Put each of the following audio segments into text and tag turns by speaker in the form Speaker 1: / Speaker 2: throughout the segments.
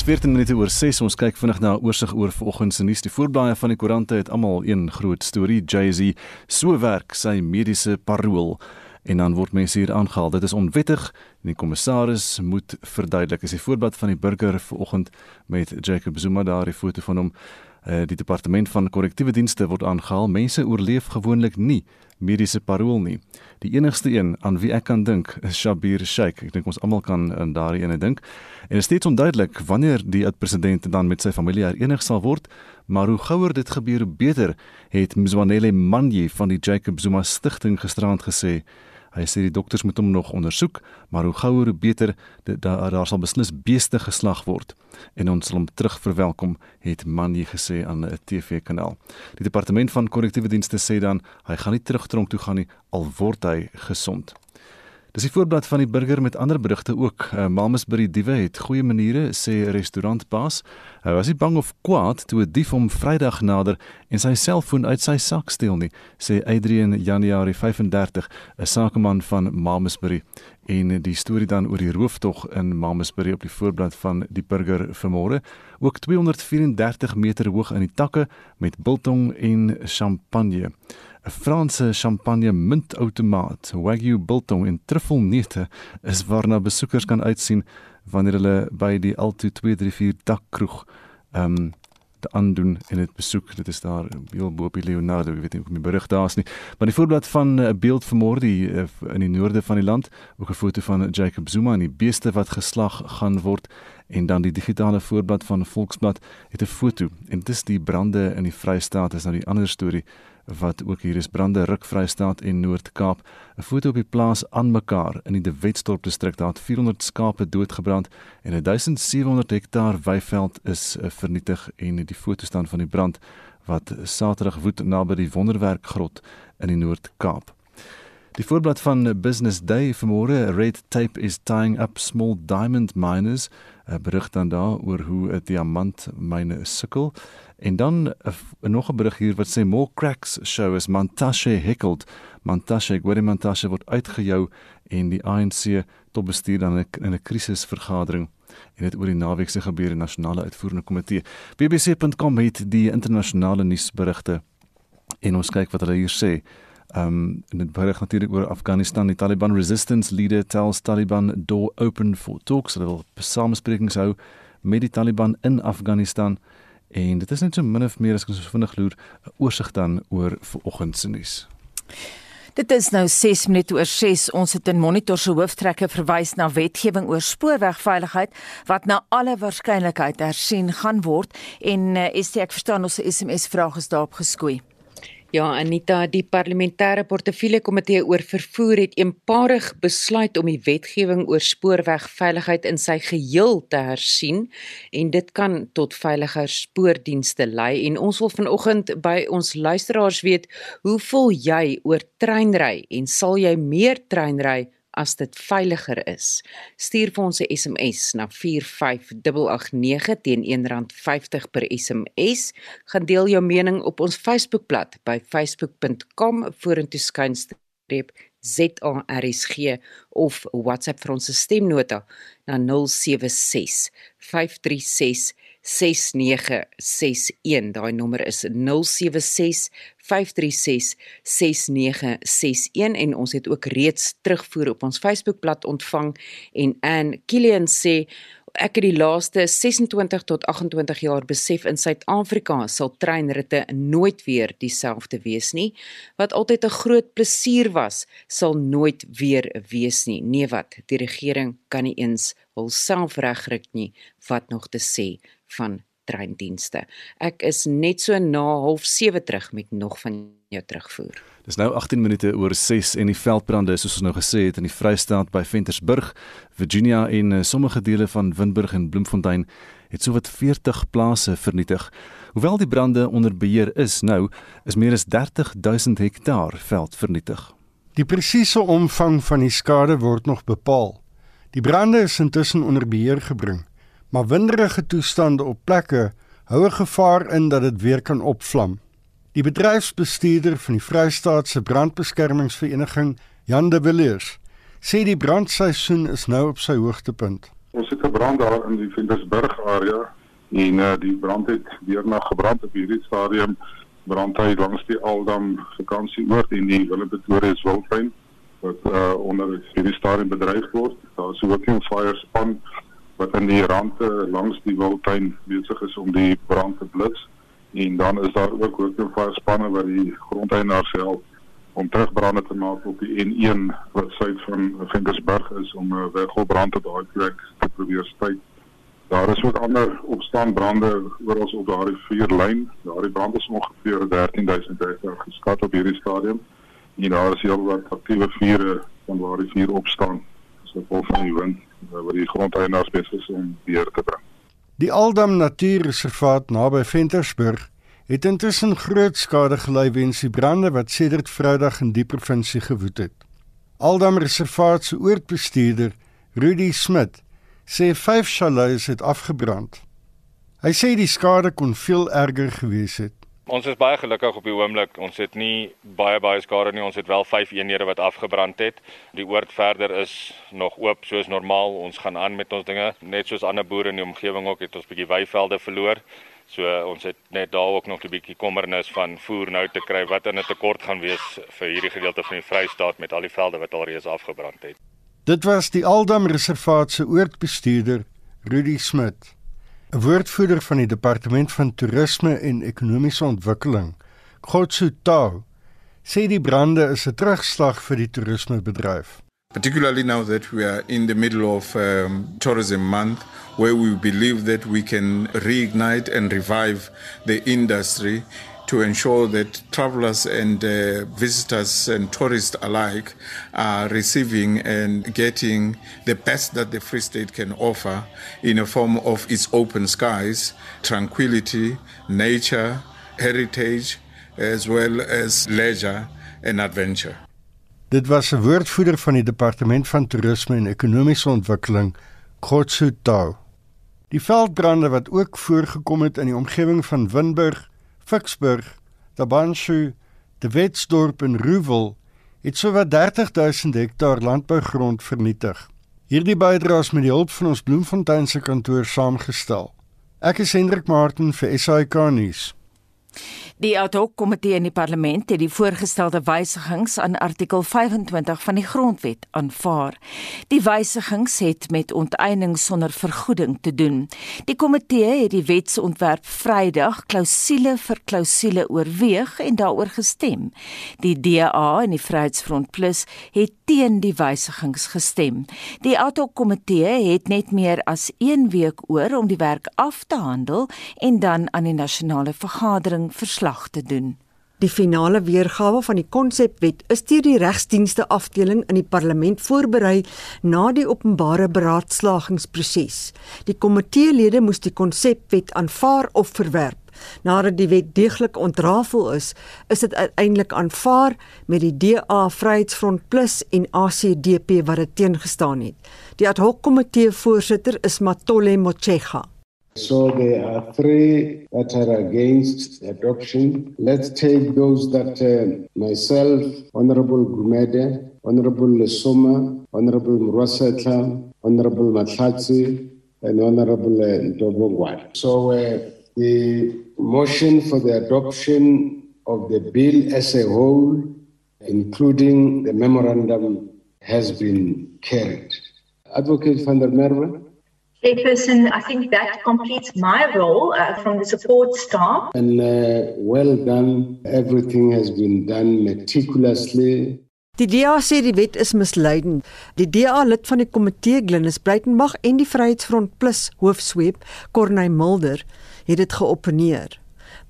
Speaker 1: Dis 14 minute oor 6. Ons kyk vinnig na 'n oorsig oor vanoggend se nuus. Die voorblaaie van die koerante het almal een groot storie. Jay-Z so werk sy mediese parol en dan word mense hier aangehaal. Dit is onwettig en die kommissaris moet verduidelik. Is die voorblad van die burger vanoggend met Jacob Zuma daar 'n foto van hom. Uh, die departement van korrektiewe dienste word aangehaal. Mense oorleef gewoonlik nie mediese parol nie. Die enigste een aan wie ek kan dink is Shabir Sheikh. Ek dink ons almal kan aan daardie ene dink. En dit is steeds onduidelik wanneer die president dan met sy familie herenig sal word, maar hoe gouer dit gebeur, hoe beter, het Mzwanele Manyi van die Jacob Zuma Stichting gisterand gesê. Hy sê die dokters moet hom nog ondersoek, maar hoe gouer hoe beter daar daar sal beslis beeste geslag word en ons sal hom terug verwelkom, het Manny gesê aan 'n TV-kanaal. Die departement van korrektiewe dienste sê dan hy gaan nie terug tronk toe gaan nie al word hy gesond. Dis die voorblad van die burger met ander berigte ook. Uh, Mamas by die diewe het goeie maniere sê restaurantbaas. Hy was nie bang of kwaad toe 'n dief hom Vrydag nader en sy selfoon uit sy sak steel nie, sê Adrian Januarie 35, 'n sakeman van Mamasbury. En die storie dan oor die rooftog in Mamasbury op die voorblad van die burger vanmôre, ook 234 meter hoog in die takke met biltong en champagne. 'n Franse champagne muntautomaat, Wagyu biltong en truffelneute is waarna besoekers kan uitsien wanneer hulle by die Alto 234 dakkroeg ehm um, te aandoen en dit besoek. Dit is daar heel bo die Leonardo, ek weet nie of my berig daar is nie. Maar die voorblad van 'n beeld van môre die uh, in die noorde van die land, ook 'n foto van Jacob Zuma en die beeste wat geslag gaan word en dan die digitale voorblad van Volksblad het 'n foto en dit is die brande in die Vrystaat is nou die ander storie wat ook hier is. Brande ruk Vrystaat en Noord-Kaap. 'n foto op die plaas aan mekaar in die De Wetstorp distrik. Daar het 400 skape doodgebrand en 1700 hektaar weiveld is uh, vernietig en die foto staan van die brand wat Saterdag woed naby die Wonderwerk grot in die Noord-Kaap. Die voorblad van Business Day vanmôre Red Tape is tying up small diamond miners. 'n berig dan daar oor hoe 'n diamantmyne sukkel en dan nog 'n berig hier wat sê more cracks show as Montashe heckled Montashe Gwede Montashe word uitgejou en die ANC tot bestuur dan in 'n krisisvergadering en dit oor die naweek se gebeure nasionale uitvoerende komitee bbc.com het die internasionale nuusberigte en ons kyk wat hulle hier sê Um en dit berig natuurlik oor Afghanistan. Die Taliban resistance leader tells Taliban door open for talks. Hulle wil samesprekings hou met die Taliban in Afghanistan. En dit is net so min of meer as ons so vinnig loer 'n oorsig dan oor vanoggend se nuus.
Speaker 2: Dit is nou 6 minute oor 6. Ons het in Monitor se hooftrekke verwys na wetgewing oor spoorwegveiligheid wat na alle waarskynlikheid hersien gaan word en uh, eh, ST ek verstaan ons SMS vraag is daarop geskoei.
Speaker 3: Ja, Anita, die parlementêre portefeulje komitee oor vervoer het eenparig besluit om die wetgewing oor spoorwegveiligheid in sy geheel te hersien en dit kan tot veiliger spoordienste lei. En ons wil vanoggend by ons luisteraars weet, hoe voel jy oor treinry en sal jy meer treinry as dit veiliger is. Stuur vir ons 'n SMS na 45889 teen R1.50 per SMS. Gaan deel jou mening op ons Facebookblad by facebook.com vorentoe skynstreep ZARSG of WhatsApp vir ons stemnota na 076 536 6961 daai nommer is 076 536 6961 en ons het ook reeds terugvoer op ons Facebookblad ontvang en Ann Killian sê ek het die laaste 26 tot 28 jaar besef in Suid-Afrika sal treinritte nooit weer dieselfde wees nie. Wat altyd 'n groot plesier was sal nooit weer wees nie. Nee wat? Die regering kan nie eens hulself regryk nie wat nog te sê van treindienste. Ek is net so na 07:30 terug met nog van jou terugvoer.
Speaker 1: Dis nou 18 minute oor 6 en die veldbrande soos ons nou gesê het in die Vrystaat by Ventersburg, Virginia en uh, sommige dele van Winburg en Bloemfontein het sowat 40 plase vernietig. Hoewel die brande onder beheer is nou, is meer as 30000 hektaar veld vernietig.
Speaker 4: Die presiese omvang van die skade word nog bepaal. Die brande is intussen onder beheer gebring maar winderige toestande op plekke hou 'n gevaar in dat dit weer kan opvlam. Die bedryfsbestuurder van die Vrystaatse Brandbeskermingsvereniging, Jan de Villiers, sê die brandseisoen is nou op sy hoogtepunt.
Speaker 5: Ons het 'n brand daar in die Ventersburg area en uh, die brand het weer na gebrand op hierdie stadium brand hy langs die Aldam vakansieoord en die Willem-Pretorius Wildtuin wat uh, onder hierdie stadium bedryf word. Daar is ook 'n fire span wat in die rande langs die Wildtuin besig is om die brand te blits en dan is daar ook ook 'n fire spanne wat die grondeienaars help om terugbrande te maak op die N1 wat suid van Ventersburg is om 'n uh, weggolbrand te daai plek te probeer stop. Daar is ook ander opstaanbrande oral op daardie vuurlyn. Daardie brand is ongeveer 13000 hektaar geskat op hierdie stadium. En daar is heel wat aktiewe vure van waar die vuur opstaan. So vol van die wind eh, wat die grondeienaars besig is om weer te bring.
Speaker 4: Die Aldam Natuurreservaat naby Ventersburg het intussen groot skade gely weens die brande wat sedert Vrydag in die provinsie gewoed het. Aldam Reservaat se oortbestuurder, Rudy Smit, sê vyf chalets het afgebrand. Hy sê die skade kon veel erger gewees het.
Speaker 6: Ons is baie gelukkig op die oomblik. Ons het nie baie baie skade nie. Ons het wel 5 eenhede wat afgebrand het. Die oord verder is nog oop soos normaal. Ons gaan aan met ons dinge. Net soos ander boere in die omgewing ook het ons bietjie weivelde verloor. So ons het net daar ook nog 'n bietjie kommernis van voer nou te kry wat in 'n tekort gaan wees vir hierdie gedeelte van die Vrystaat met al die velde wat alreeds afgebrand het.
Speaker 4: Dit was die Aldam Reservaat se oortbestuurder, Rudy Smit. 'n Woordvoerder van die Departement van Toerisme en Ekonomiese Ontwikkeling, Khotsu Tau, sê die brande is 'n terugslag vir die toerismebedryf.
Speaker 7: Particularly now that we are in the middle of um, tourism month where we believe that we can reignite and revive the industry to ensure that travelers and uh, visitors and tourists alike are receiving and getting the best that the Free State can offer in a form of its open skies, tranquility, nature, heritage, as well as leisure and adventure.
Speaker 4: Dit was 'n woordvoerder van die Departement van Toerisme en Ekonomiese Ontwikkeling, Khotsu Tau. Die veldbrande wat ook voorgekom het in die omgewing van Winburg Ficksburg, Tabanshu, De Wetsdorp en Ruwel het sowat 30000 hektaar landbougrond vernietig. Hierdie bydraes met die hulp van ons Bloemfontein se kantoor saamgestel. Ek is Hendrik Martin vir SAK nuus.
Speaker 2: Die ad-hoc-komitee in die parlement het die voorgestelde wysigings aan artikel 25 van die grondwet aanvaar. Die wysigings het met onteiening sonder vergoeding te doen. Die komitee het die wetsontwerp Vrydag klousule vir klousule oorweeg en daaroor gestem. Die DA en die Vryheidsfront Plus het teen die wysigings gestem. Die ad-hoc-komitee het net meer as 1 week oor om die werk af te handel en dan aan die nasionale vergadering verslag verslag te doen.
Speaker 8: Die finale weergawe van die konsepwet is deur die regsdienste afdeling in die parlement voorberei na die openbare beraadslagingsproses. Die komiteelede moes die konsepwet aanvaar of verwerp. Nadat die wet deeglik ontrafel is, is dit uiteindelik aanvaar met die DA Vryheidsfront Plus en ACDP wat dit teengestaan het. Die ad hoc komitee voorsitter is Matole Mochega.
Speaker 9: So there are three that are against adoption. Let's take those that uh, myself, Honorable Gumede, Honorable Lesoma, Honorable Murwasetla, Honorable Matlatsi, and Honorable uh, Ndobongwan. So uh, the motion for the adoption of the bill as a whole, including the memorandum, has been carried. Advocate van der Merwe.
Speaker 10: Chairperson, I think that completes my role uh, from the support staff.
Speaker 9: And uh, well done. Everything has been done meticulously.
Speaker 8: Die DA sê die wet is misleidend. Die DA lid van die komitee Glenis Breitenberg en die Vryheidsfront Plus hoofsweep Corneil Mulder het dit geopponeer.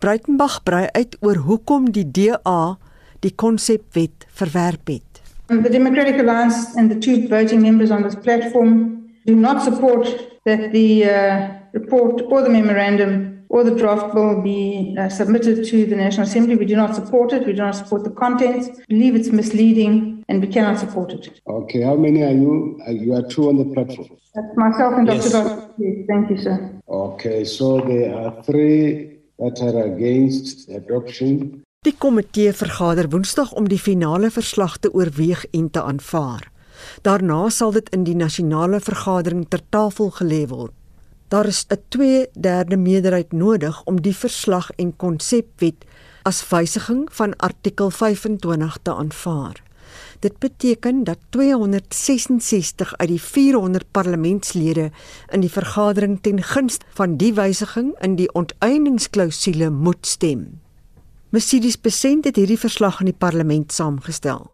Speaker 8: Breitenberg brei uit oor hoekom die DA die konsepwet verwerp het.
Speaker 11: The Democratic Alliance and the two voting members on this platform do not support that the uh, report or the memorandum or the draft bill be uh, submitted to the National Assembly. We do not support it. We do not support the contents. We believe it's misleading and we cannot support it.
Speaker 9: Okay, how many are you? Uh, you are two on the platform.
Speaker 11: That's myself and yes. Dr. Dr. Thank you, sir.
Speaker 9: Okay, so there are three that are against
Speaker 8: adoption. Die komitee vergader Woensdag om die finale verslag te oorweeg en te aanvaar. Daarna sal dit in die nasionale vergadering ter tafel gelê word. Daar is 'n 2/3 meerderheid nodig om die verslag en konsepwet as wysiging van artikel 25 te aanvaar. Dit beteken dat 266 uit die 400 parlementslede in die vergadering ten gunste van die wysiging in die onteieningsklausule moet stem. Mercedes Besent het hierdie verslag in die parlement saamgestel.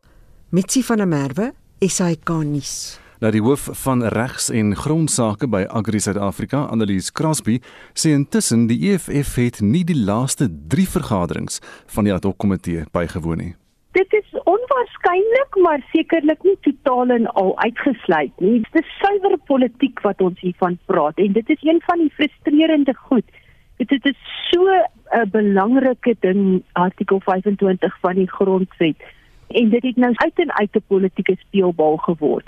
Speaker 8: Mitsi van der Merwe, SAK nuus.
Speaker 1: Nou die hoof van regs en grondsake by Agri Suid-Afrika, Annelies Crosby, sê intussen die EFF het nie die laaste 3 vergaderings van die ad hoc komitee bygewoon nie
Speaker 12: dit is onwaarskynlik maar sekerlik nie totaal en al uitgesluit nie. Dit is suiwer politiek wat ons hiervan praat en dit is een van die frustrerende goed. Dit, dit is so 'n belangrike ding artikel 25 van die grondwet en dit het nou uit en uit 'n politieke speelbal geword.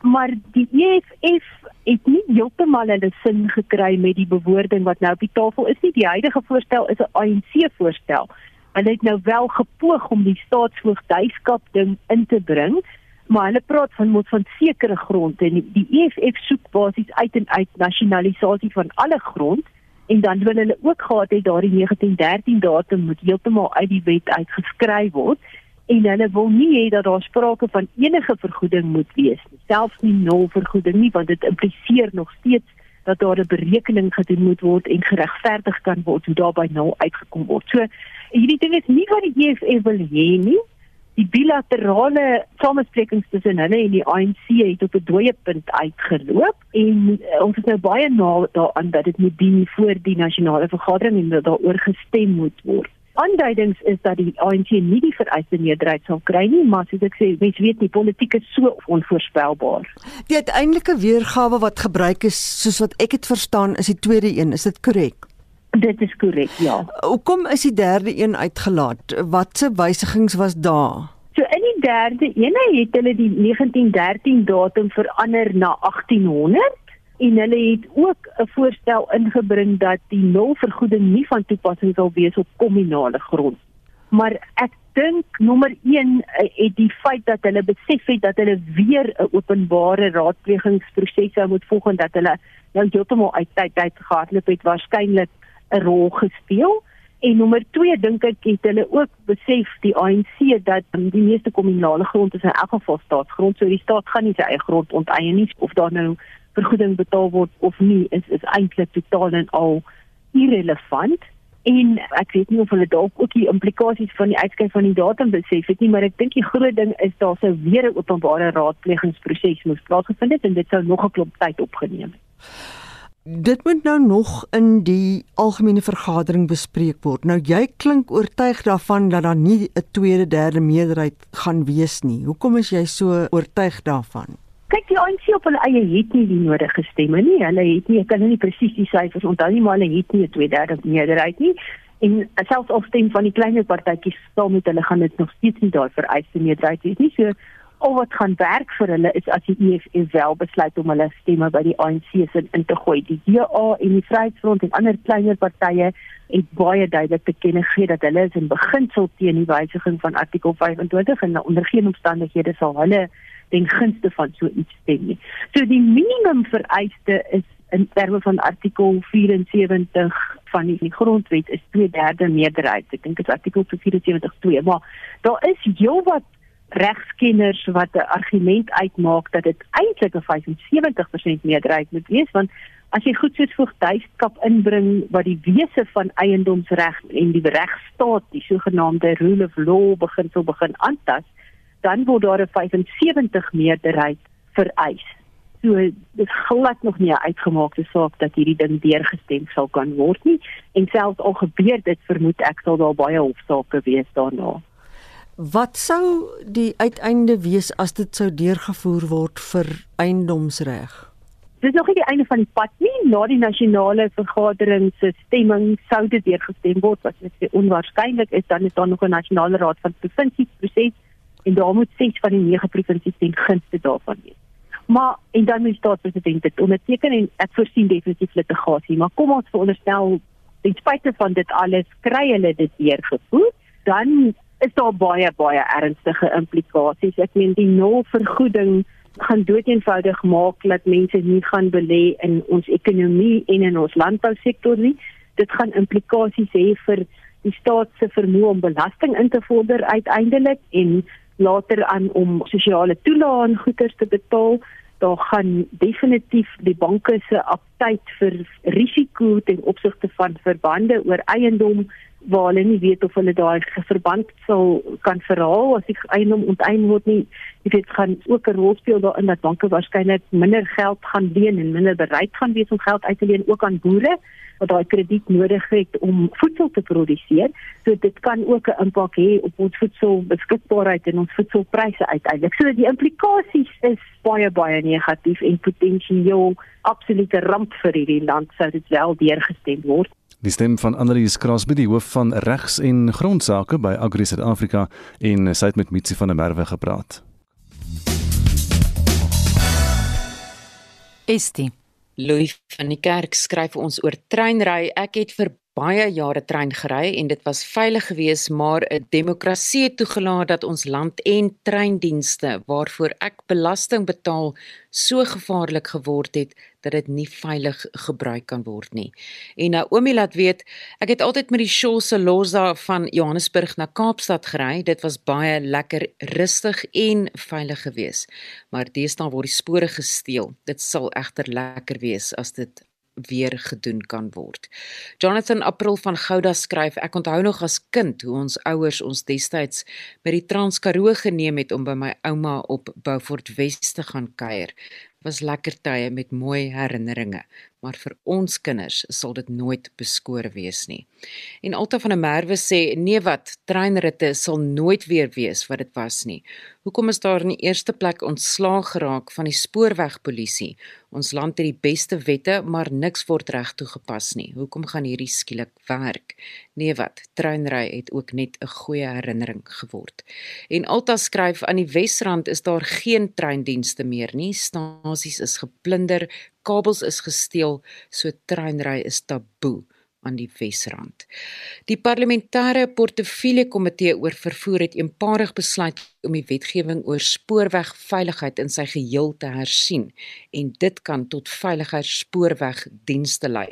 Speaker 12: Maar die EFF het nie heeltemal hulle sin gekry met die bewoording wat nou op die tafel is nie. Die huidige voorstel is 'n ANC voorstel. Hulle het nou wel gepoog om die staatsvoogdyskap ding in te bring, maar hulle praat van moet van sekere grond en die EFF soek basies uit en uit nasionalisasie van alle grond en dan wil hulle ook gehad het daardie 1913 datum moet heeltemal uit die wet uitgeskryf word en hulle wil nie hê dat daar sprake van enige vergoeding moet wees nie selfs nie nul vergoeding nie want dit impliseer nog steeds dat daar 'n berekening gedoen moet word en geregverdig kan word hoe daarby nul uitgekom word. So hierdie ding is nie wat die EFF wil hê nie. Die bilaterale samesprekings tussen hulle en die ANC het op 'n dooie punt uitgeloop en uh, ons is nou baie na daaraan dat dit moet dien voor die nasionale vergadering en dat daaroor gestem moet word aanduidings is dat die ANC nie die vereiste meerderheid sal kry nie, maar soos ek sê, mens weet nie politiek is so onvoorspelbaar.
Speaker 8: Die uiteindelike weergawe wat gebruik is, soos wat ek dit verstaan, is die tweede een, is dit korrek?
Speaker 12: Dit is korrek, ja.
Speaker 8: Hoekom is die derde een uitgelaat? Watse wysigings was daar?
Speaker 12: So in die derde een het hulle die 1913 datum verander na 1800 en hulle het ook 'n voorstel ingebring dat die nulvergoeding nie van toepassing sal wees op kommunale grond. Maar ek dink nommer 1 eh, het die feit dat hulle besef het dat hulle weer 'n openbare raadplegingsproses sou moet volg en dat hulle nou heeltemal uit tyd uit gehardloop het waarskynlik 'n rol gespeel. En nommer 2 dink ek het hulle ook besef die ANC dat die meeste kommunale grond is in elk geval staatsgrond, so die staat gaan nie sy eie grond onteien nie of daar nou vergoeding betaal word of nie is is eintlik totaal en al irrelevant en ek weet nie of hulle dalk ook die implikasies van die uitskyf van die datum besef het nie maar ek dink die groot ding is daar sou weer 'n openbare raadplegingsproses moes plaasgevind het en dit sou nog 'n klomp tyd opgeneem het.
Speaker 8: Dit moet nou nog in die algemene vergadering bespreek word. Nou jy klink oortuig daarvan dat daar nie 'n tweede derde meerderheid gaan wees nie. Hoekom is jy so oortuig daarvan?
Speaker 12: Kyk die ANC op hulle eie het nie die nodige stemme nie. Hulle het nie, ek kan nie presies die syfers onthou nie, maar hulle het nie 'n 2/3 meerderheid nie. En selfs al stem van die kleiner partytjies saam met hulle gaan dit nog steeds nie daar vereiste meerderheid wees nie. So al wat gaan werk vir hulle is as die EFF wel besluit om hulle stemme by die ANC se in te gooi. Die DA en die Vryheidsfront en ander kleiner partye het baie duidelik te kenne gegee dat hulle is in beginsel teen die wysiging van artikel 25 en onder geen omstandighede sal hulle ten gunste van so iets stem nie. So die minimum vereiste is in terme van artikel 74 van die, die grondwet is 2/3 meerderheid. Ek dink dit is artikel 74.2, maar daar is heelwat regskenners wat 'n argument uitmaak dat dit eintlik 'n 75% meerderheid moet wees want as jy goed soos voogdyskap inbring wat die wese van eiendomsreg en die regstaat, die sogenaamde rule of law beginsel begin aantas, dan word daar 'n 75 meerderheid vereis. So dit glad nog nie 'n uitgemaakte saak dat hierdie ding deurgestem sal kan word nie en selfs al gebeur dit vermoed ek sal daar baie hofsaake wees daarna.
Speaker 8: Wat sou die uiteinde wees as dit sou deurgevoer word vir eiendomsreg?
Speaker 12: Dis nog nie die einde van die pad nie. Na die nasionale vergadering se stemming sou dit deurgestem word wat net onwaarskynlik is dan is daar nog 'n nasionale raad van provinsies proses en daar moet ses van die nege provinsies ten gunste daarvan wees. Maar en dan moet staatspresident dit onderteken en ek voorsien definitief litigasie, maar kom ons veronderstel ten spyte van dit alles kry hulle dit weer gevoer, dan is daar baie baie ernstige implikasies. Ek meen die nul vergoeding gaan doeteenvoudig maak dat mense nie gaan belê in ons ekonomie en in ons landbousektor nie. Dit gaan implikasies hê vir die staat se vermoë om belasting in te vorder uiteindelik en later aan om sosiale toelaae en goederes te betaal. Daar gaan definitief die banke se aptyd vir risiko ten opsigte van verbande oor eiendom waar hulle nie weet of hulle daai verband sal kan verhaal as die eiendom onteien word nie. Jy weet gaan ook 'n rol speel daarin dat banke waarskynlik minder geld gaan leen en minder bereid gaan wees om geld uit te leen ook aan boere wat daai krediet nodig het om voedsel te produseer. So dit kan ook 'n impak hê op ons voedselbeskikbaarheid en ons voedselpryse uiteindelik. So die implikasies is baie baie negatief en potensieel absolute ramp vir hierdie land sou dit wel deurgestem word.
Speaker 1: Die stem van Annelies Krasby, die hoof van regs en grondsake by Agri Suid-Afrika en sy het met Mitsi van der Merwe gepraat.
Speaker 3: Estie Louis van die kerk skryf ons oor treinry. Ek het vir baie jare trein gery en dit was veilig geweest, maar 'n demokrasie het toegelaat dat ons land en treindienste waarvoor ek belasting betaal, so gevaarlik geword het dat dit nie veilig gebruik kan word nie. En Naomi laat weet, ek het altyd met die Shosse Losa van Johannesburg na Kaapstad gery. Dit was baie lekker rustig en veilig geweest. Maar deesdae word die spore gesteel. Dit sal egter lekker wees as dit weer gedoen kan word. Jonathan April van Gouda skryf: Ek onthou nog as kind hoe ons ouers ons destyds by die Transkaroo geneem het om by my ouma op Beaufort Wes te gaan kuier. Was lekker tye met mooi herinneringe maar vir ons kinders sal dit nooit beskore wees nie. En Alta van der Merwe sê nee wat, treinritte sal nooit weer wees wat dit was nie. Hoekom is daar in die eerste plek ontslaag geraak van die spoorwegpolisie? Ons land het die beste wette, maar niks word reg toegepas nie. Hoekom gaan hierdie skielik werk? Nee wat, treinry het ook net 'n goeie herinnering geword. En Alta skryf aan die Wesrand is daar geen treindienste meer nie. Stasies is geplunder, kabels is gesteel, so treinry is taboe aan die Wesrand. Die parlementêre portefeulje komitee oor vervoer het eenparig besluit om die wetgewing oor spoorwegveiligheid in sy geheel te hersien en dit kan tot veiliger spoorwegdienste lei.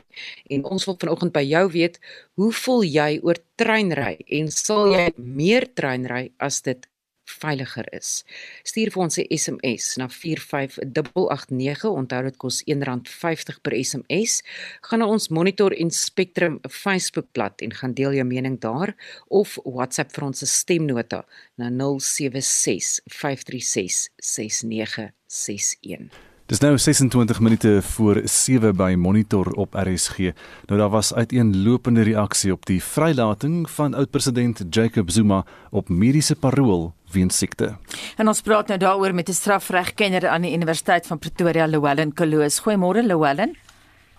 Speaker 3: En ons wil vanoggend by jou weet, hoe voel jy oor treinry en sal jy meer treinry as dit veiliger is. Stuur vir ons 'n SMS na 45889. Onthou dit kos R1.50 per SMS. Gaan na ons Monitor en Spectrum Facebookblad en gaan deel jou mening daar of WhatsApp vir ons stemnota na 076 536 6961.
Speaker 1: Dis nou 26 minute voor 7 by Monitor op RSG. Nou daar was uiteenlopende reaksie op die vrylating van oud-president Jacob Zuma op mediese parol weens siekte.
Speaker 2: En ons praat nou daaroor met 'n strafregkenner aan die Universiteit van Pretoria, Llewellyn Kloos. Goeiemôre Llewellyn.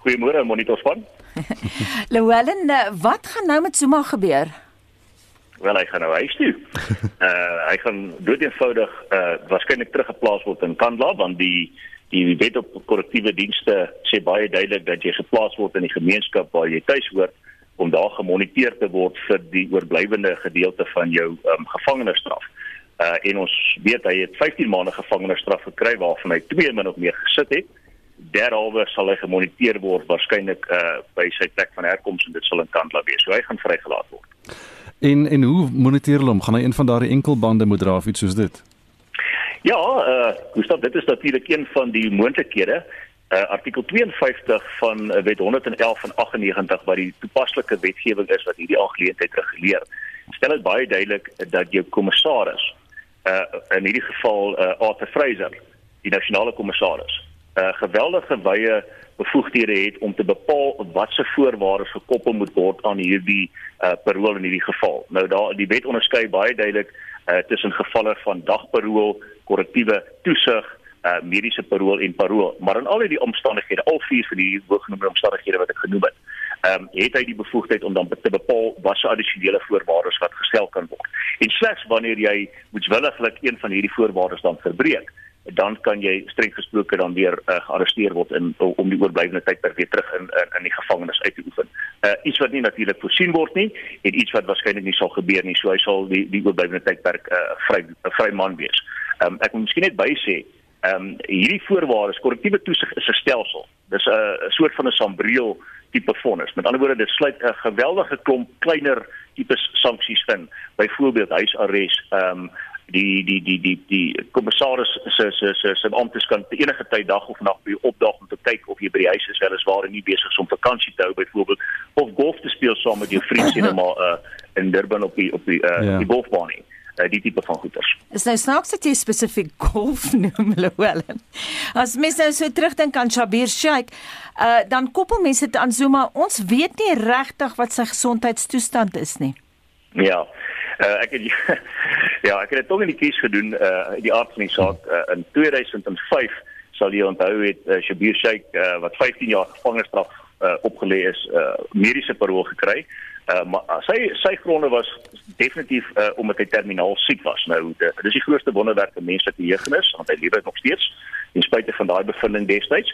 Speaker 13: Goeiemôre Monitor span.
Speaker 2: Llewellyn, eh, wat gaan nou met Zuma gebeur?
Speaker 13: Wel, hy gaan nou huis toe. uh hy gaan doeteenvoudig uh waarskynlik teruggeplaas word in Kandla want die die wet op korrektiewe dienste sê baie duidelik dat jy geplaas word in die gemeenskap waar jy tuis hoort om daar gemoniteer te word vir die oorblywende gedeelte van jou um, gevangenisstraf. Uh en ons weet hy het 15 maande gevangenisstraf gekry waarvan hy 2 min of meer gesit het. Derhalwe sal hy gemoniteer word waarskynlik uh by sy plek van herkoms en dit sal in Kandla wees. So hy gaan vrygelaat word.
Speaker 1: En en hoe moniteer hulle hom? Gaan hy een van daardie enkelbande moet dra of iets soos dit?
Speaker 13: Ja, eh uh, Gustav, dit is natuurlik een van die moontlikhede. Uh, artikel 52 van uh, wet 111 van 98 wat die toepaslike wetgewing is wat hierdie aangeleentheid reguleer. Stel dit baie duidelik dat jou kommissaris uh in hierdie geval uh Arthur Fraser, die nasionale kommissaris, uh geweldige wye bevoegdhede het om te bepaal wat se voorwaardes gekoppel moet word aan hierdie uh parol in hierdie geval. Nou daar die wet onderskei baie duidelik uh tussen gevalle van dagparol korrektiewe toesig, uh, mediese parol en parol. Maar in al die omstandighede, al vier van die bogenoemde omstandighede wat ek genoem het, ehm um, het hy die bevoegdheid om dan te bepaal watter addisionele voorwaardes wat gestel kan word. En slegs wanneer jy moetswilliglik een van hierdie voorwaardes dan verbreek, dan kan jy streng gesproke dan weer uh, gearresteer word in om die oorblywende tydperk weer terug in, in in die gevangenis uit te oefen. Uh iets wat nie natuurlik voorsien word nie en iets wat waarskynlik nie sal gebeur nie. So hy sal die die oorblywende tydperk uh vry vry man wees. Um, ek moet miskien net bysê Ehm um, hierdie voorwaardes, korrektiewe toesig is 'n stelsel. Dis 'n soort van 'n sambreel tipe vonnis. Met ander woorde, dit sluit 'n geweldige klomp kleiner tipe sanksies in. Byvoorbeeld huisarrest, ehm um, die die die die die kommissaris se se se se amptes kan enige tyd dag of nag by opdag om te kyk of jy by die huis is weliswaar en nie besig is om vakansie te hou byvoorbeeld of golf te speel saam met jou vriende sien maar uh, in Durban op die op die uh, ja. die golfbaan nie uh, die tipe van goeders.
Speaker 2: Is nou snaaks dat jy spesifiek golf noem Llewellyn. As mense nou so terugdink aan Shabir Sheikh, uh, dan koppel mense dit aan Zuma. Ons weet nie regtig wat sy gesondheidstoestand is nie.
Speaker 13: Ja. Uh, ek het ja, ek het dit tog in die kies gedoen uh die aard van die saak uh, in 2005 sal jy onthou het uh, Shabir Sheikh uh, wat 15 jaar gevangenisstraf uh, opgelê is uh mediese parol gekry. Uh maar uh, sy sy gronde was definitief uh omdat hy terminaal siek was. Nou dit is die grootste wonderwerk van menslike jeugnis want hy lewe nog steeds ten spyte van daai bevinding destyds.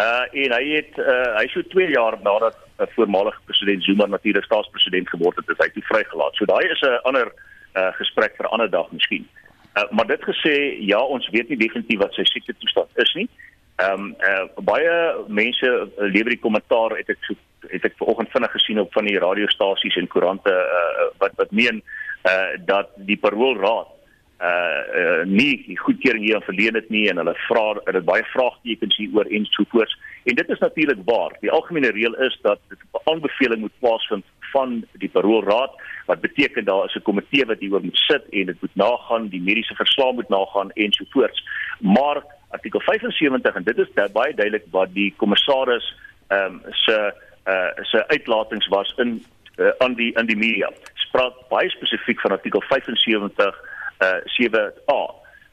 Speaker 13: Uh en hy het uh hy so 2 jaar nadat 'n voormalige president Zuma natuurlik staatspresident geword het, is hy toe vrygelaat. So daai is 'n ander uh, gesprek vir 'n ander dag miskien. Uh, maar dit gesê, ja, ons weet nie definitief wat sy siekte toestand is nie. Ehm um, uh, baie mense uh, lewer die kommentaar het ek so het ek vanoggend vinnig gesien op van die radiostasies en koerante uh, wat wat meen uh, dat die paroolraad uh, uh nie goedkeuring hier verleen het nie en hulle vra dit baie vraagtekens hier oor en so voort. En dit is natuurlik waar. Die algemene reël is dat 'n aanbeveling moet plaasvind van die paroolraad wat beteken daar is 'n komitee wat hieroor moet sit en dit moet nagaan, die mediese verslag moet nagaan en so voort. Maar artikel 75 en dit is baie duidelik wat die kommissaris ehm um, se uh se uitlatings was in uh, aan die in die media. Spraak baie spesifiek van artikel 75 uh 7A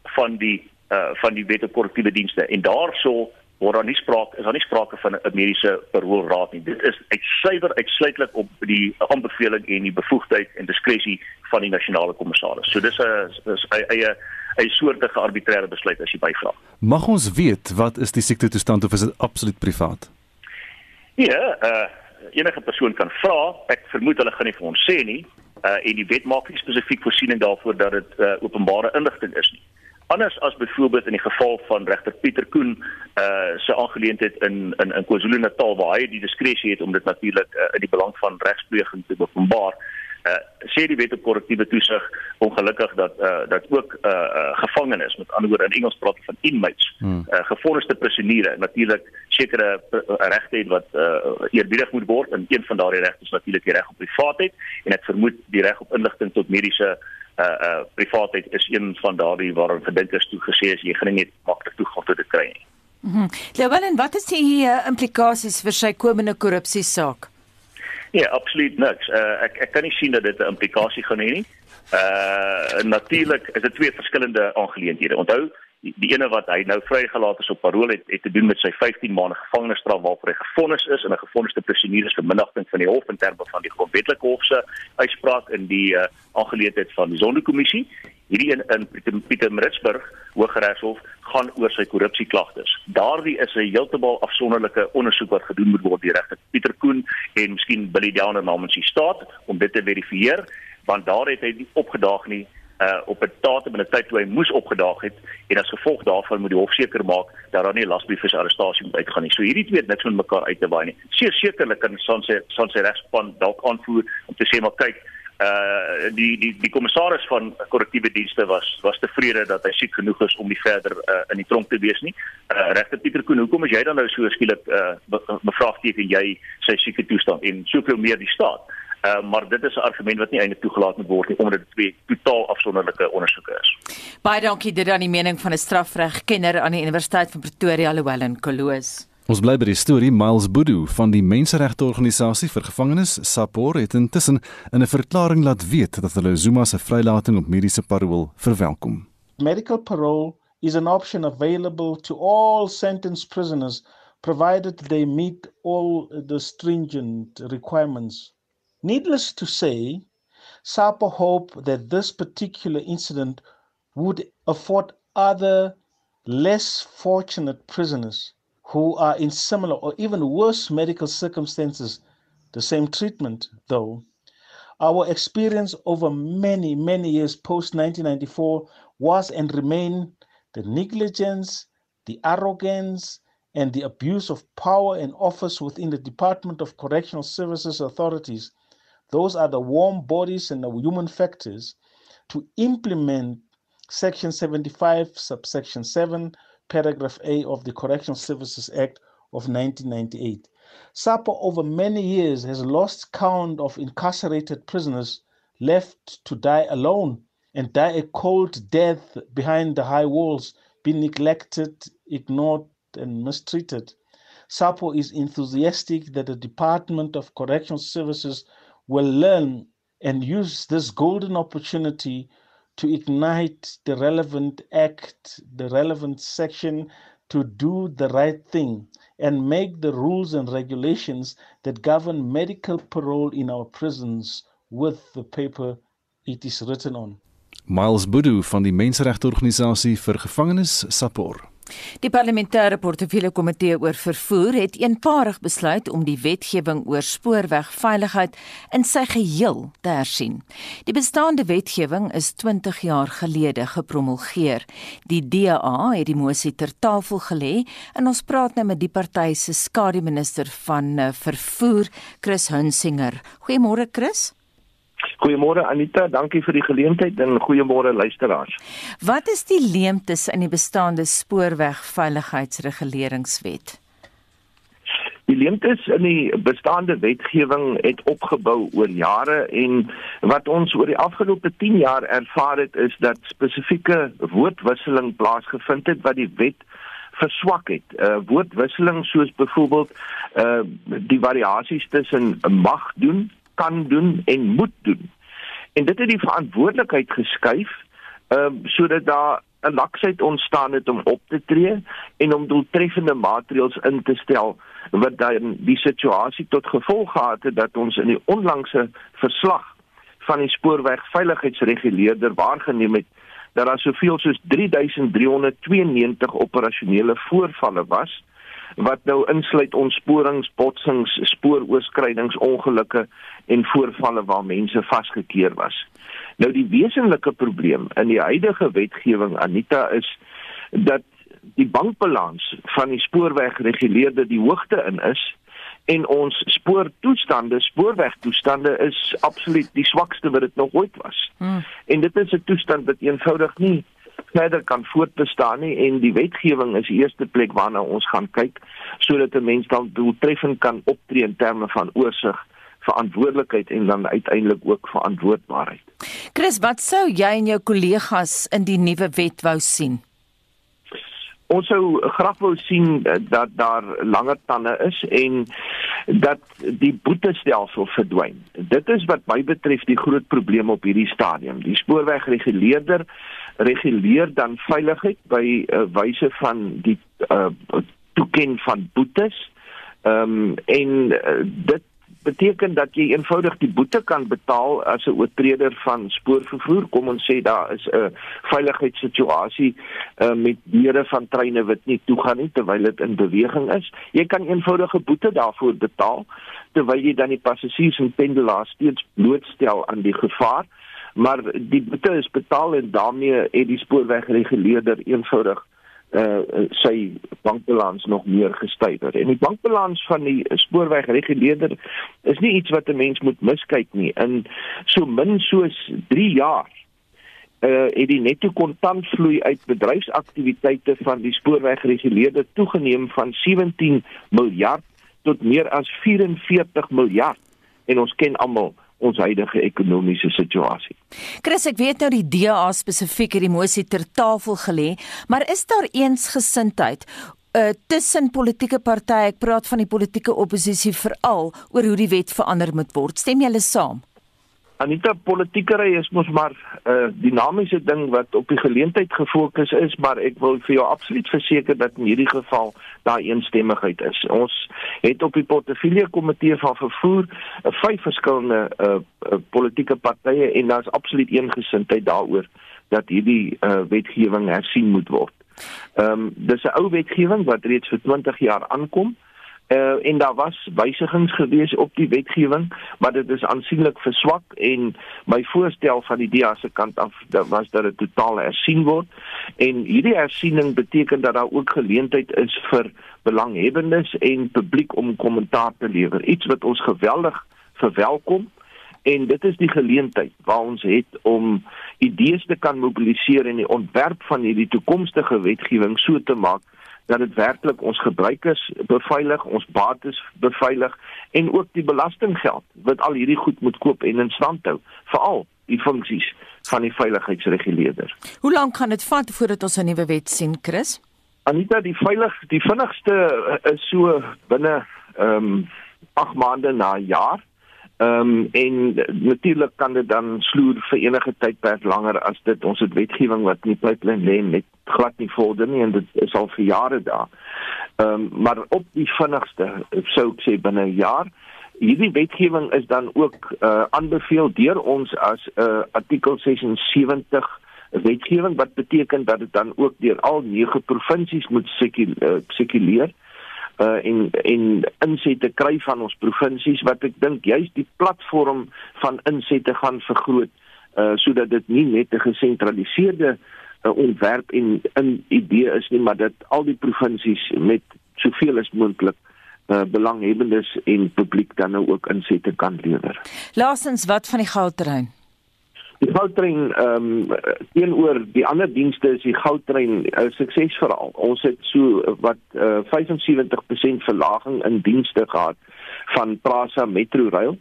Speaker 13: van die uh van die wet op korrektiewe dienste en daarso word daar nie sprake is daar nie sprake van 'n mediese paroolraad nie. Dit is uitsuiwer uitsluitlik op die aanbeveling en die bevoegdheid en diskresie van die nasionale kommissaris. So dis 'n is 'n eie 'n soortige arbitreëre besluit as jy byvra.
Speaker 1: Mag ons weet wat is die siekte toestand of is dit absoluut privaat?
Speaker 13: Ja, uh enige persoon kan vra. Ek vermoed hulle gaan nie vir ons sê nie uh en die wet maak nie spesifiek voorsiening daarvoor dat dit uh, openbare inligting is nie. Anders as byvoorbeeld in die geval van regter Pieter Koen uh se aangeleentheid in in in KwaZulu-Natal waar hy die diskresie het om dit natuurlik uh, in die belang van regspleging te openbaar. Uh sê die wet op korrektiewe toesig ongelukkig dat uh dat ook uh, uh gevangenes met ander woorde in Engels praat van inmates hmm. uh gevorderde prisionere natuurlik sekere regte het wat uh eerbiedig moet word en een van daardie regte is natuurlik die reg op privaatheid en ek vermoed die reg op inligting tot mediese uh uh privaatheid is een van daardie waar gedink is toe gesê is jy gaan nie net maklik toegang tot dit kry nie.
Speaker 2: Mhm. Mm Lewel en wat is die uh, implikasies vir sy komende korrupsie saak?
Speaker 13: Ja, absoluut niks. Uh ek ek kan nie sien dat dit 'n implikasie gaan hê nie. Uh natuurlik is dit twee verskillende aangeleenthede. Onthou, die, die ene wat hy nou vrygelaat is op parol het, het te doen met sy 15 maande gevangenisstraf waarvoor hy gefonnis is en 'n gefonniste prisioenier is vir minagting van die hof in terme van die grondwetlike hof se uitspraak in die uh, aangeleentheid van die sondekommissie. Hierdie in, in Pieter, Pieter Maritzburg Hooggeregshof gaan oor sy korrupsieklagtes. Daardie is 'n heeltemal afsonderlike ondersoek wat gedoen moet word deur regter Pieter Koen en miskien Billy Downer namens die staat om dit te verifieer want daar het hy nie opgedaag nie uh op 'n datum en 'n tyd toe hy moes opgedaag het en as gevolg daarvan moet die hof seker maak dat daar nie lasbrief vir arrestasie moet uitgaan nie. So hierdie twee het niks met mekaar uit te waai nie. Seker sekerlik kan son sy son sy regspan dalk aanvoer om te sê maar kyk uh die die die kommissaris van korrektiewe dienste was was tevrede dat hy siek genoeg is om nie verder uh, in die tronk te wees nie. Uh regter Pieter Koen, hoekom is jy dan nou so skielik uh bevraagteken jy sy sieke toestand en soveel meer die staat? Uh, maar dit is 'n argument wat nie eintlik toegelaat moet word nie omdat dit twee totaal afsonderlike ondersoeke is.
Speaker 2: Baie dankie dit aan die mening van 'n strafregkenner aan die Universiteit van Pretoria Llewellyn Koloos.
Speaker 1: Ons bly by die storie Miles Boodoo van die menseregteorganisasie vir gevangenes SAPOR het intussen in 'n verklaring laat weet dat hulle Zuma se vrylating op mediese parol verwelkom.
Speaker 14: Medical parole is an option available to all sentenced prisoners provided they meet all the stringent requirements Needless to say, SAPA hoped that this particular incident would afford other less fortunate prisoners who are in similar or even worse medical circumstances the same treatment, though. Our experience over many, many years post 1994 was and remain the negligence the arrogance, and the abuse of power and office within the Department of Correctional Services authorities, those are the warm bodies and the human factors to implement Section 75, subsection 7, paragraph A of the Correctional Services Act of 1998. SAPO over many years has lost count of incarcerated prisoners left to die alone and die a cold death behind the high walls, being neglected, ignored, and mistreated. SAPO is enthusiastic that the Department of Correctional Services will learn and use this golden opportunity to ignite the relevant act, the relevant section to do the right thing and make the rules and regulations that govern medical parole in our prisons with the paper it is written on.
Speaker 1: Miles Boodoo van die Menseregteorganisasie vir Gevangenes SAPOR.
Speaker 2: Die parlementêre portefeulje komitee oor vervoer het eenparig besluit om die wetgewing oor spoorwegveiligheid in sy geheel te hersien. Die bestaande wetgewing is 20 jaar gelede gepromulgeer. Die DA het die mosie ter tafel gelê en ons praat nou met die party se skademinister van eh, vervoer, Chris Hunsinger. Goeiemôre Chris.
Speaker 15: Goeiemôre Anita, dankie vir die geleentheid en goeiemôre luisteraars.
Speaker 2: Wat is die leemtes in die bestaande spoorwegveiligheidsreguleringswet?
Speaker 15: Die leemtes in die bestaande wetgewing het opgebou oor jare en wat ons oor die afgelope 10 jaar ervaar het is dat spesifieke woordwisseling plaasgevind het wat die wet verswak het. Uh woordwisseling soos byvoorbeeld uh die variasies tussen mag doen kan doen en moet doen. En dit het die verantwoordelikheid geskuif ehm um, sodat daar 'n laksheid ontstaan het om op te tree en om doeltreffende maatreëls in te stel wat dan die situasie tot gevolg gehad het dat ons in die onlangse verslag van die spoorwegveiligheidsreguleerder waargeneem het dat daar soveel soos 3392 operasionele voorvalle was wat nou insluit ontsporings, botsings, spooroorskridings, ongelukke en voorvalle waar mense vasgekeer was. Nou die wesenlike probleem in die huidige wetgewing Anita is dat die bankbalans van die spoorwegreguleerder die hoogte in is en ons spoortoestande, spoorwegtoestande is absoluut die swakste wat dit nog ooit was. Hmm. En dit is 'n toestand wat eenvoudig nie verder kan voortbestaan nie en die wetgewing is die eerste plek waarna ons gaan kyk sodat 'n mens dan doeltreffend kan optree in terme van oorsig verantwoordelikheid en dan uiteindelik ook verantwoordbaarheid.
Speaker 2: Chris, wat sou jy en jou kollegas in die nuwe wet wou sien?
Speaker 15: Ons sou graag wou sien eh, dat daar langer tande is en dat die boetestelsel verdwyn. Dit is wat my betref die groot probleem op hierdie stadium. Die spoorwegreguleerder reguleer dan veiligheid by uh, wyse van die uh, toeken van boetes. Ehm um, en uh, dit beteken dat jy eenvoudig die boete kan betaal as 'n oortreder van spoorvervoer. Kom ons sê daar is 'n veiligheidssituasie uh, met diere van treine wat nie toegaan nie terwyl dit in beweging is. Jy kan eenvoudige boete daarvoor betaal terwyl jy dan die passasiers en pendelaars steeds blootstel aan die gevaar maar die boete is betaal en daarmee het die spoorwegreguleerder eenvoudig uh sy bankbalans nog meer gestyger. En die bankbalans van die spoorwegreguleerder is nie iets wat 'n mens moet miskyk nie. In so min soos 3 jaar uh het die netto kontantvloei uit bedryfsaktiwiteite van die spoorwegreguleerder toegeneem van 17 miljard tot meer as 44 miljard. En ons ken almal ons huidige ekonomiese situasie.
Speaker 2: Chris, ek weet nou die DA spesifiek het die mosie ter tafel gelê, maar is daar eensgesindheid uh tussen politieke partye, ek praat van die politieke oppositie veral oor hoe die wet verander moet word. Stem julle saam?
Speaker 15: Anita politiekery is mos maar 'n uh, dinamiese ding wat op die geleentheid gefokus is, maar ek wil vir jou absoluut verseker dat in hierdie geval daar eensstemmigheid is. Ons het op die portefeulje komitee van vervoer uh, vyf verskillende uh, uh, politieke partye en daar's absoluut eengesindheid daaroor dat hierdie uh, wetgewing hersien moet word. Ehm um, dis 'n ou wetgewing wat reeds vir 20 jaar aankom uh, en daar was wysigings gewees op die wetgewing, maar dit is aansienlik verswak en my voorstel van die DEA se kant af dat was dat dit totaal hersien word. En hierdie hersiening beteken dat daar ook geleentheid is vir belanghebbendes en publiek om kommentaar te lewer. Iets wat ons geweldig verwelkom en dit is die geleentheid waar ons het om idees te kan mobiliseer en die ontwerp van hierdie toekomstige wetgewing so te maak dat dit werklik ons gebruikers beveilig, ons bates beveilig en ook die belastinggeld wat al hierdie goed moet koop en in stand hou, veral die funksies van die veiligheidsreguleerder.
Speaker 2: Hoe lank gaan dit vat voordat ons 'n nuwe wet sien, Chris?
Speaker 15: Anita, die veilig die vinnigste eh, is so binne ehm um, 8 maande na 'n jaar. Ehm um, en natuurlik kan dit dan sloer vir enige tydperk langer as dit ons het wetgewing wat nie pipeline lê net glad nie vorder nie en dit is al vir jare daar. Ehm um, maar op die vinnigste sou ek sê binne 'n jaar hierdie wetgewing is dan ook uh aanbeveel deur ons as 'n uh, artikel 76 wetgewing wat beteken dat dit dan ook deur al nege provinsies moet sekuleer. Uh, uh en en insette kry van ons provinsies wat ek dink juist die platform van insette gaan vergroot uh sodat dit nie net 'n gesentraliseerde uh, ontwerp en 'n idee is nie maar dat al die provinsies met soveel as moontlik uh belanghebbendes en publiek dan nou ook insette kan lewer.
Speaker 2: Laasens wat van die goudterrein?
Speaker 15: Die goudtrein ehm um, teenoor die ander dienste is die goudtrein 'n uh, suksesverhaal. Ons het so wat uh, 75% verlaging in dienste gehad van Prasa Metro Rail.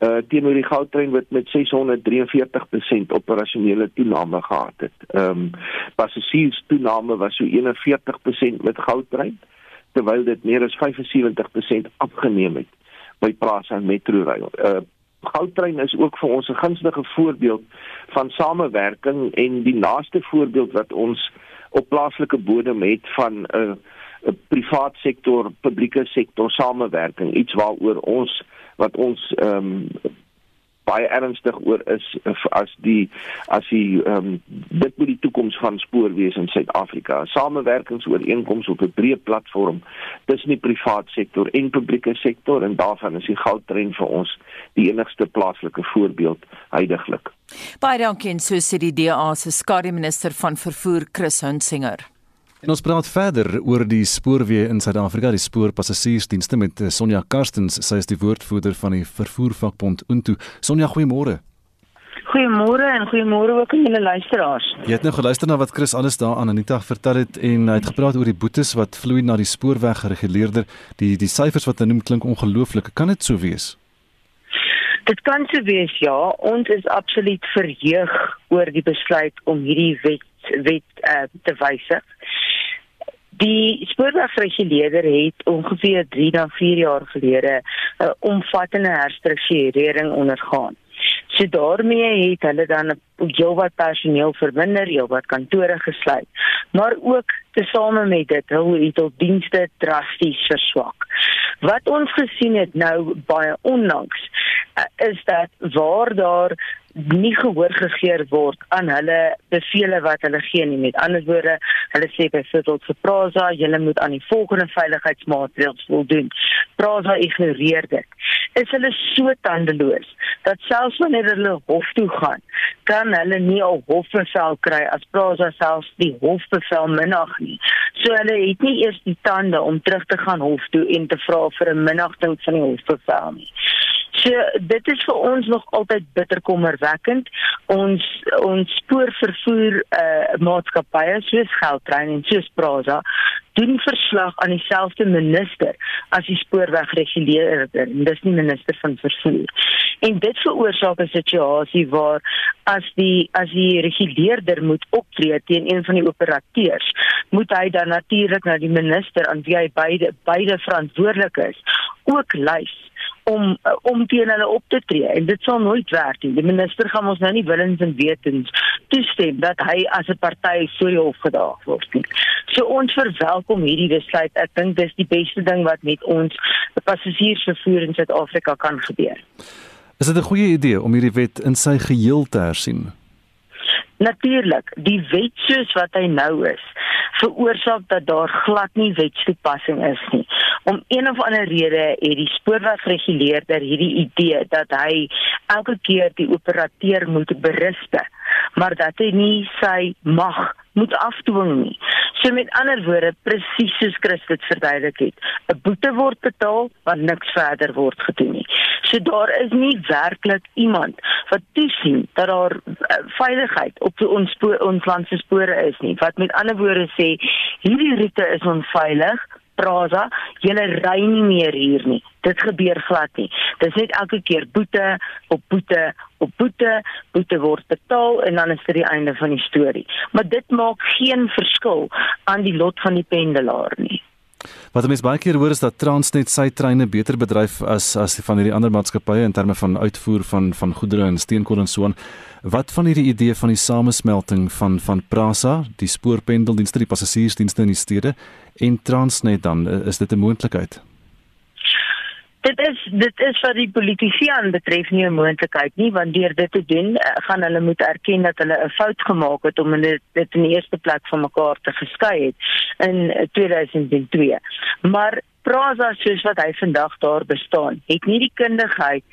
Speaker 15: Uh teenoor die goudtrein wat met 643% operasionele toename gehad het. Ehm um, passasiers toename was so 41% met goudtrein terwyl dit meer as 75% afgeneem het by Prasa Metro Rail. Uh Goudtrein is ook vir ons 'n gunstige voorbeeld van samewerking en die naaste voorbeeld wat ons op plaaslike bodem het van 'n uh, 'n privaat sektor publieke sektor samewerking iets waaroor ons wat ons ehm um, baie ernstig oor is as die as die ehm um, dit moet die toekoms van spoorwees in Suid-Afrika. Samewerkingsooreenkomste op 'n breë platform tussen die privaat sektor en publieke sektor en daarvan is die goudtrein vir ons die enigste plaaslike voorbeeld heidaglik.
Speaker 2: Baie dankie en so sê die DA se skare minister van vervoer Chris Hunsinger.
Speaker 1: En ons praat verder oor die spoorweë in Suid-Afrika, die spoorpassasiersdienste met eh, Sonja Karstens, sy is die woordvoerder van die vervoervakbond Untu. Sonja, goeiemôre.
Speaker 16: Goeiemôre en goeiemôre ook aan julle luisteraars.
Speaker 1: Jy het nou geluister na wat Chris alles daar aan Anita vertel het en hy het gepraat oor die boetes wat vloei na die spoorweggereguleerder. Die die syfers wat hy noem klink ongelooflik. Kan dit so wees?
Speaker 16: Dit kan so wees, ja. Ons is absoluut verheug oor die besluit om hierdie wet wet uh, te wysig. Die spoorwegreguleerder het ongeveer 3 na 4 jaar gelede 'n uh, omvattende herstrukturering ondergaan. So daarmee het hulle dan heelwat personeel verminder, heelwat kantore gesluit, maar ook tesame met dit, hulle het hul dienste drasties verswak. Wat ons gesien het nou baie onlangs uh, is dat waar daar nie gehoor gegee word aan hulle bevele wat hulle gee nie. Met ander woorde hulle sê byvoorbeeld vir Praza julle moet aan die volgende veiligheidsmaatreëls voldoen. Praza ignoreer dit. Is hulle so tandeloos dat selfs wanneer hulle hof toe gaan kan hulle nie al hofbevel kry as Praza selfs die hofbevel minag nie. So hulle het nie eers die tande om terug te gaan hof toe en te vra vir 'n minagting van die hofbevel nie So dit is vir ons nog altyd bitterkommerwekkend. Ons ons spoorvervoer uh maatskappye soos Geldtrein en soos Prasa doen verslag aan dieselfde minister as die spoorwegreguleerder dis nie minister van vervoer. En dit veroorsaak 'n situasie waar as die as die reguleerder moet optree teen een van die operateurs, moet hy dan natuurlik na die minister aan wie hy beide beide verantwoordelik is, ook lys om uh, om teen hulle op te tree en dit sal nooit werk nie. Die minister gaan ons nou nie willens en wetens toestem dat hy as 'n party voor die hof gedaag word nie. So ons verwelkom hierdie besluit. Ek dink dis die beste ding wat met ons passasiersvervoer in Suid-Afrika kan gebeur.
Speaker 1: Is dit 'n goeie idee om hierdie wet in sy geheel te hersien?
Speaker 16: Natuurlik, die wet soos wat hy nou is, veroorsaak dat daar glad nie wetstoepassing is nie. Om een of ander rede het die spoorwegreguleerder hierdie idee dat hy elke keer die operateur moet berispe, maar dat hy nie sy mag moet afdwing nie. So met ander woorde, presies soos Christus verduidelik het, 'n boete word betaal, maar niks verder word gedoen nie. So daar is nie werklik iemand wat toesien dat daar uh, veiligheid op ons ons land se spore is nie. Wat met ander woorde sê, hierdie roete is onveilig. Praza, julle ry nie meer hier nie. Dit gebeur glad nie. Dis net elke keer boete op boete op boete, boete word betaal en dan is dit die einde van die storie. Maar dit maak geen verskil aan die lot van die pendelaar nie.
Speaker 1: Wat mense baie keer hoor is dat Transnet sy treine beter bedryf as as die van hierdie ander maatskappye in terme van uitvoer van van goedere en steenkool en so aan. Wat van hierdie idee van die samesmelting van van Prasa, die spoorpendeldienste, die passasiersdienste in die stede en Transnet dan is dit 'n moontlikheid?
Speaker 16: Dit is dit is vir die politici aan betref nie 'n moontlikheid nie want deur dit te doen eh, gaan hulle moet erken dat hulle 'n fout gemaak het om dit dit in die eerste plek van mekaar te geskei het in 2002. Maar Prasa soos wat hy vandag daar bestaan, het nie die kundigheid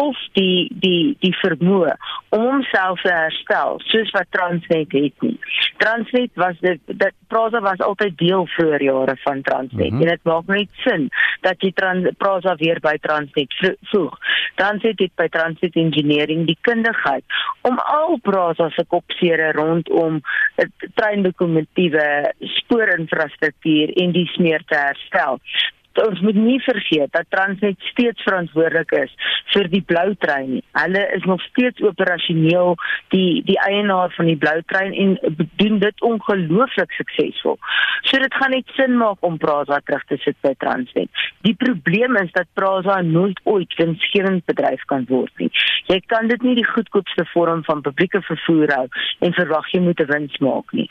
Speaker 16: of die die die vermoë om homself te herstel soos wat Transnet het nie. Transnet was dit dat Prasa was altyd deel vroeër jare van Transnet mm -hmm. en dit maak net sin dat jy Trans Prasa weer by Transnet voeg. Transnet het by Transnet Engineering die kundigheid om al Prasa se kopsere rondom treinlokomotiewe, spoorinfrastruktuur en die smeer te herstel ons moet nie vergeet dat Transnet steeds verantwoordelik is vir die blou trein. Hulle is nog steeds operasioneel die die eienaar van die blou trein en doen dit ongelooflik suksesvol. So dit gaan net sin maak om Prasa terug te sit by Transnet. Die probleem is dat Prasa nooit ooit 'n winsgewend bedryf kan word nie. Jy kan dit nie die goedkoopste vorm van publieke vervoer hou en verwag jy moet 'n wins maak nie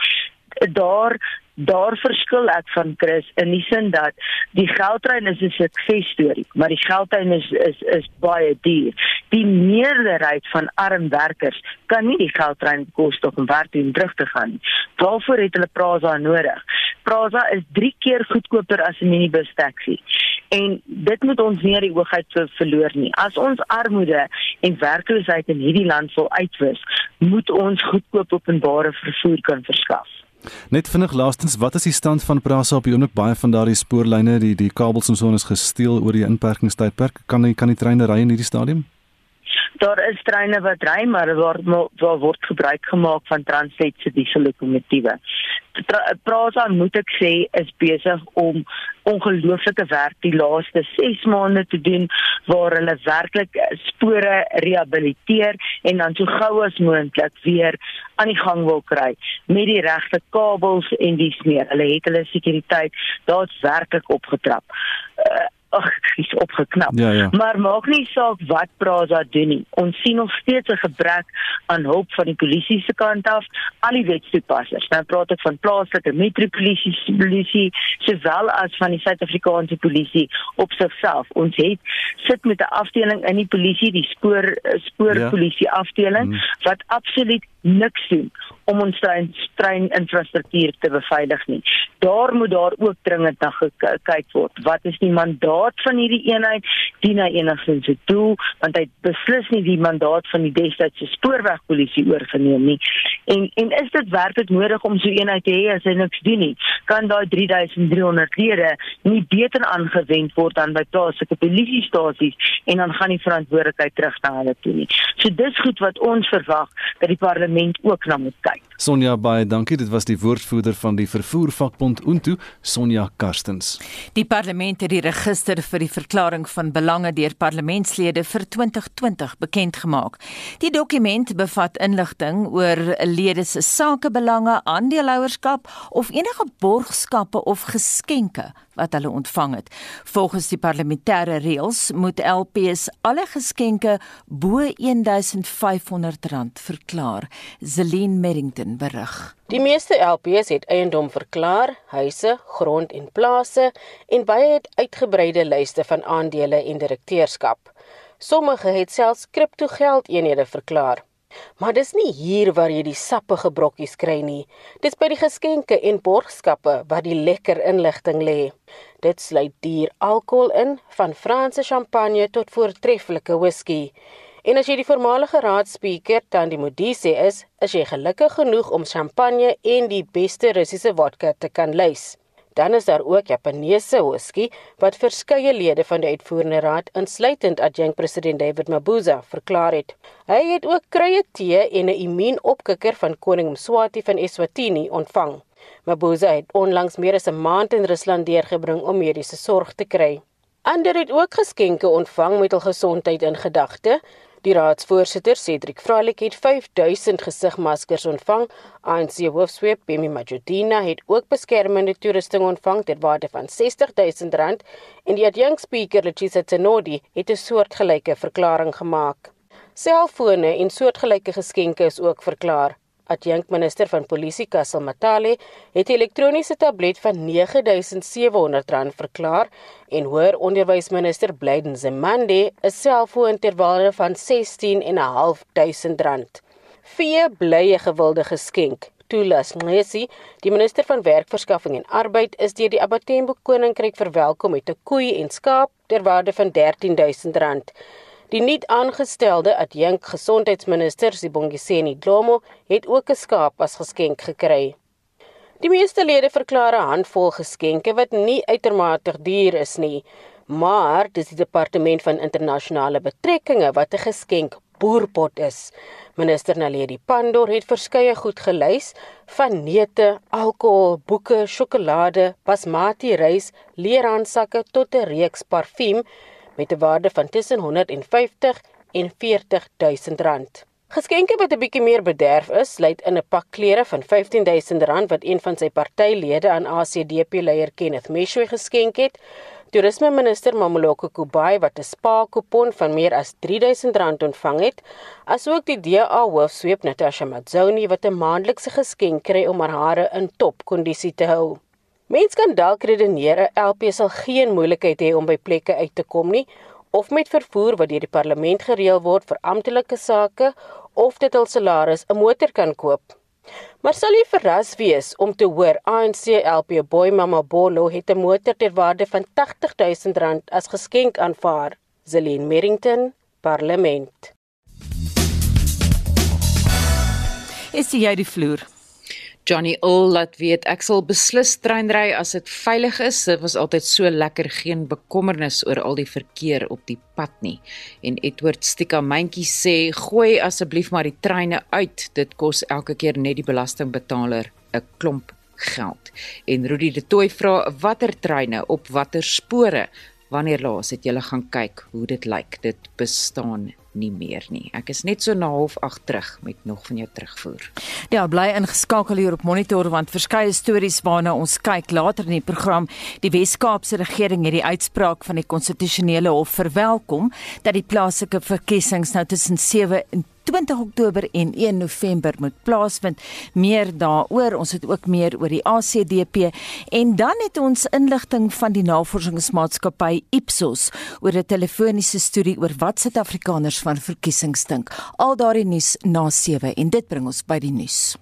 Speaker 16: daar daar verskil ek van Chris in die sin dat die geldtrein is 'n suksesstorie, maar die geldtrein is is is baie duur. Die meerderheid van arm werkers kan nie die geldtrein bekostig om werk te doen terug te gaan nie. Waarvoor het hulle Prasa nodig? Prasa is 3 keer goedkoper as 'n minibus taxi. En dit moet ons nie die oogheid so verloor nie. As ons armoede en werkloosheid in hierdie land wil uitwis, moet ons goedkoop openbare vervoer kan verskaf.
Speaker 1: Net vinnig laastens, wat is die stand van Prasa op die oomblik baie van daardie spoorlyne, die die kabels en so is gesteel oor die inperkingstydperk. Kan kan die treine ry in hierdie stadium?
Speaker 16: Daar is treine wat ry, maar daar word daar word gebruik gemaak van Transnet se diesellokomotiewe. Prasa moet ek sê is besig om ongelooflike werk die laaste 6 maande te doen waar hulle werklik spore rehabiliteer en dan so gou as moontlik weer aan die gang wil kry met die regte kabels en dies meer. Hulle het hulle sekuriteit daadwerklik opgetrap. Uh, ag, is opgeknap.
Speaker 1: Ja, ja.
Speaker 16: Maar maak nie saak wat Prasa doen nie. Ons sien nog steeds 'n gebrek aan hulp van die polisie se kant af, al die wetstoepassers. Nou praat ek van plaaslike metropolisie polisie, sowel as van die Suid-Afrikaanse polisie op sigself. Ons het sit met 'n afdeling in die polisie, die spoor spoorpolisie ja. afdeling hmm. wat absoluut niks doen om ons trein, infrastruktuur te beveilig nie. Daar moet daar ook dringend na gekyk word. Wat is die mandaat van hierdie eenheid? Dien hy enigstens 'n doel? Want hy beslis nie die mandaat van die destydse spoorwegpolisie oorgeneem nie. En en is dit werklik nodig om so 'n eenheid te hê as hy niks doen nie? Kan daai 3300 lede nie beter aangewend word dan by plaaslike polisiestasies en dan gaan die verantwoordelikheid terug na hulle toe nie. So dis goed wat ons verwag dat die parlement ook na moet kyk.
Speaker 1: like Sonja baie dankie. Dit was die woordvoerder van die vervoervakbond Untu, Sonja Karstens.
Speaker 2: Die parlement het die register vir die verklaring van belange deur parlementslede vir 2020 bekend gemaak. Die dokument bevat inligting oor lede se sakebelange, aandeelhouerskap of enige borgskappe of geskenke wat hulle ontvang het. Volgens die parlementêre reëls moet LPs alle geskenke bo R1500 verklaar. Zelin Merrington berig.
Speaker 17: Die meeste LPs het eiendom verklaar, huise, grond en plase en baie het uitgebreide lyste van aandele en direkteurskap. Sommige het selfs kriptogeld eenhede verklaar. Maar dis nie hier waar jy die sappige brokkies kry nie. Dis by die geskenke en borgskappe waar die lekker inligting lê. Dit sluit duur alkohol in, van Franse champagne tot voortreffelike whisky. En as jy die voormalige raadspreker Tandi Modise is, is jy gelukkig genoeg om champagne en die beste Russiese vodka te kan lys. Dan is daar ook Japaneese whisky wat verskeie lede van die uitvoerende raad, insluitend adjunkt president David Mabuza, verklaar het. Hy het ook krye tee en 'n immuunopkikker van koning Mswati van Eswatini ontvang. Mabuza het onlangs meer as 'n maand in Rusland deurgebring om mediese sorg te kry. Ander het ook geskenke ontvang met hul gesondheid in gedagte. Die raadsvoorsitter, Cedric Vralik, het 5000 gesigmaskers ontvang. ANC hoofsweep Bemi Majudina het ook beskermende toerusting ontvang ter waarde van R60000 en die adjunkspreker, Letsisa Tsenodi, het 'n soortgelyke verklaring gemaak. Selfone en soortgelyke geskenke is ook verklaar. Adjunkminister van Polisie Kassel Matale het 'n elektroniese tablet van R9700 verklaar en hoër onderwysminister Blyden Zemande 'n selfoon ter waarde van R16500. Vier blye gewilde geskenk. Tulas Ngesi, die minister van Werkverskaffing en Arbeid, is deur die Abatembo Koninkryk verwelkom met 'n koei en skaap ter waarde van R13000. Die nuut aangestelde adjunk gesondheidsminister Sibongiseni Dlomo het ook 'n skaap as geskenk gekry. Die meeste lede verklaar 'n handvol geskenke wat nie uitermate duur is nie, maar dis die departement van internasionale betrekkinge wat 'n geskenk boerpot is. Minister Naledi Pandor het verskeie goed gelys van neute, alkohol, boeke, sjokolade, basmati rys, leerhandsakke tot 'n reeks parfuum met 'n waarde van tussen 150 en 40000 rand. Geskenke wat 'n bietjie meer bederf is, sluit in 'n pak klere van 15000 rand wat een van sy partylede aan ACDP-leier Kenneth Meshwe geskenk het. Toerisme minister Mamoloko Kubai wat 'n spa-kupon van meer as 3000 rand ontvang het, asook die DA hoofsweep Natasha Mazzoni wat 'n maandelikse geskenk kry om haar hare in topkondisie te hou. Mens kan dalk redeneer 'n LP sal geen moeilikheid hê om by plekke uit te kom nie of met vervoer wat deur die parlement gereël word vir amptelike sake of dit hul salaris 'n motor kan koop. Maar sal jy verras wees om te hoor ANC LP Boy Mama Bolo het 'n motor ter waarde van R80000 as geskenk aanvaar. Zelin Merrington, Parlement.
Speaker 2: Is jy die vloer?
Speaker 3: Johnny Ul laat weet ek sal beslis treinry as dit veilig is. Dit was altyd so lekker geen bekommernis oor al die verkeer op die pad nie. En Edward Stika Mentjie sê gooi asseblief maar die treine uit. Dit kos elke keer net die belastingbetaler 'n klomp geld. En Rudy de Tooi vra watter treine op watter spore wanneer laas het jy gaan kyk hoe dit lyk. Dit bestaan nie meer nie. Ek is net so na half 8 terug met nog van jou terugvoer.
Speaker 2: Ja, bly ingeskakel hier op Monitor want verskeie stories waarna ons kyk later in die program. Die Wes-Kaapse regering het die uitspraak van die konstitusionele hof verwelkom dat die plaaslike verkiesings nou tussen 7 en 20 Oktober en 1 November moet plaasvind. Meer daaroor, ons het ook meer oor die ACDP en dan het ons inligting van die navorsingsmaatskappy Ipsos oor 'n telefoniese studie oor wat Suid-Afrikaners van verkiesings dink. Al daardie nuus na 7 en dit bring ons by die nuus.